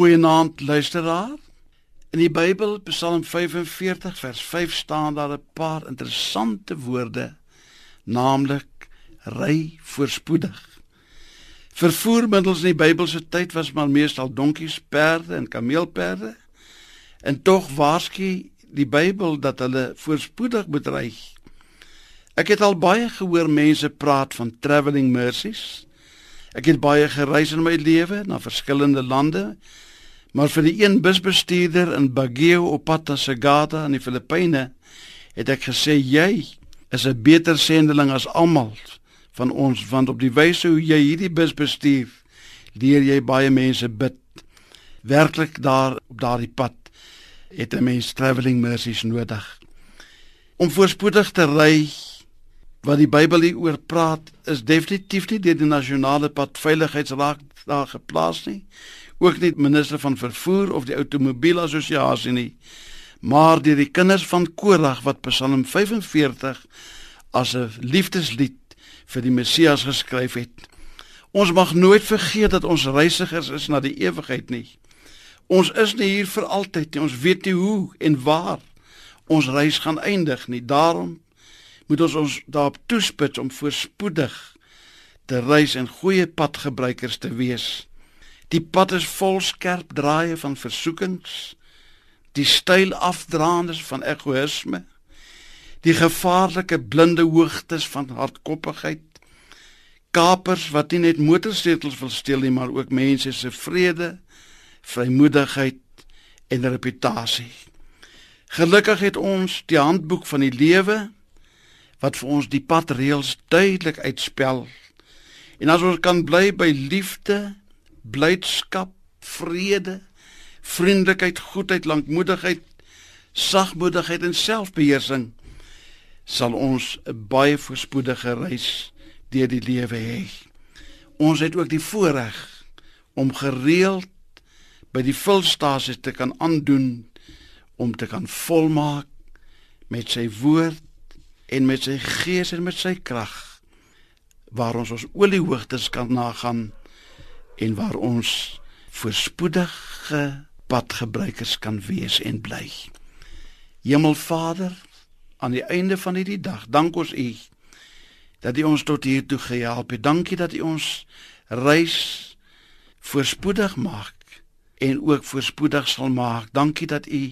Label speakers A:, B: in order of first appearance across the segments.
A: Goeienaand luisteraar. In die Bybel, Psalm 45 vers 5 staan daar 'n paar interessante woorde, naamlik ry voorspoedig. Vervoermiddels in die Bybelse tyd was maar meestal donkies, perde en kameelperde. En tog waarsku die Bybel dat hulle voorspoedig moet ry. Ek het al baie gehoor mense praat van travelling mercies. Ek het baie gereis in my lewe na verskillende lande Maar vir die een busbestuurder in Baguio op pad na Sagada in die Filippyne het ek gesê jy is 'n beter sendeling as almal van ons want op die wyse hoe jy hierdie bus bestuur leer jy baie mense bid. Werklik daar op daardie pad het 'n mens travelling mercies nodig. Om voorspoedig te ry wat die Bybel hier oor praat is definitief nie deur die nasionale padveiligheidsraad daar geplaas nie ook nie minister van vervoer of die outomobielassosiasie nie maar deur die kinders van Korag wat Psalm 45 as 'n liefdeslied vir die Messias geskryf het. Ons mag nooit vergeet dat ons reisigers is na die ewigheid nie. Ons is nie hier vir altyd nie. Ons weet nie hoe en waar ons reis gaan eindig nie. Daarom moet ons ons daarop toespits om voorspoedig te reis en goeie padgebruikers te wees. Die pad is vol skerp draaie van versoekings, die styl afdraandes van egoïsme, die gevaarlike blinde hoogtes van hardkoppigheid, kapers wat nie net motorsetels wil steel nie, maar ook mense se vrede, vrymoedigheid en reputasie. Gelukkig het ons die handboek van die lewe wat vir ons die padreëls duidelik uitspel. En as ons kan bly by liefde blydskap, vrede, vriendelikheid, goedheid, lankmoedigheid, sagmoedigheid en selfbeheersing sal ons 'n baie voorspoedige reis deur die lewe hê. Ons het ook die voorreg om gereeld by die vulstasies te kan aandoen om te kan volmaak met sy woord en met sy gees en met sy krag waar ons ons oliehoogtes kan nagaan en waar ons voorspoedige padgebruikers kan wees en bly. Hemelvader, aan die einde van hierdie dag, dank ons U dat U ons tot hier toe gehelp het. Dankie dat U ons reis voorspoedig maak en ook voorspoedig sal maak. Dankie dat U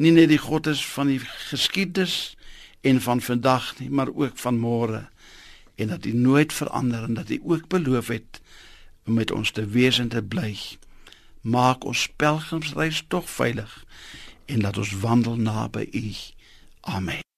A: nie net die God is van die geskiedenis en van vandag nie, maar ook van môre en dat U nooit verander en dat U ook beloof het om met ons te wees en te bly. Maak ons pelgrimsreis tog veilig en laat ons wandel naby U. Amen.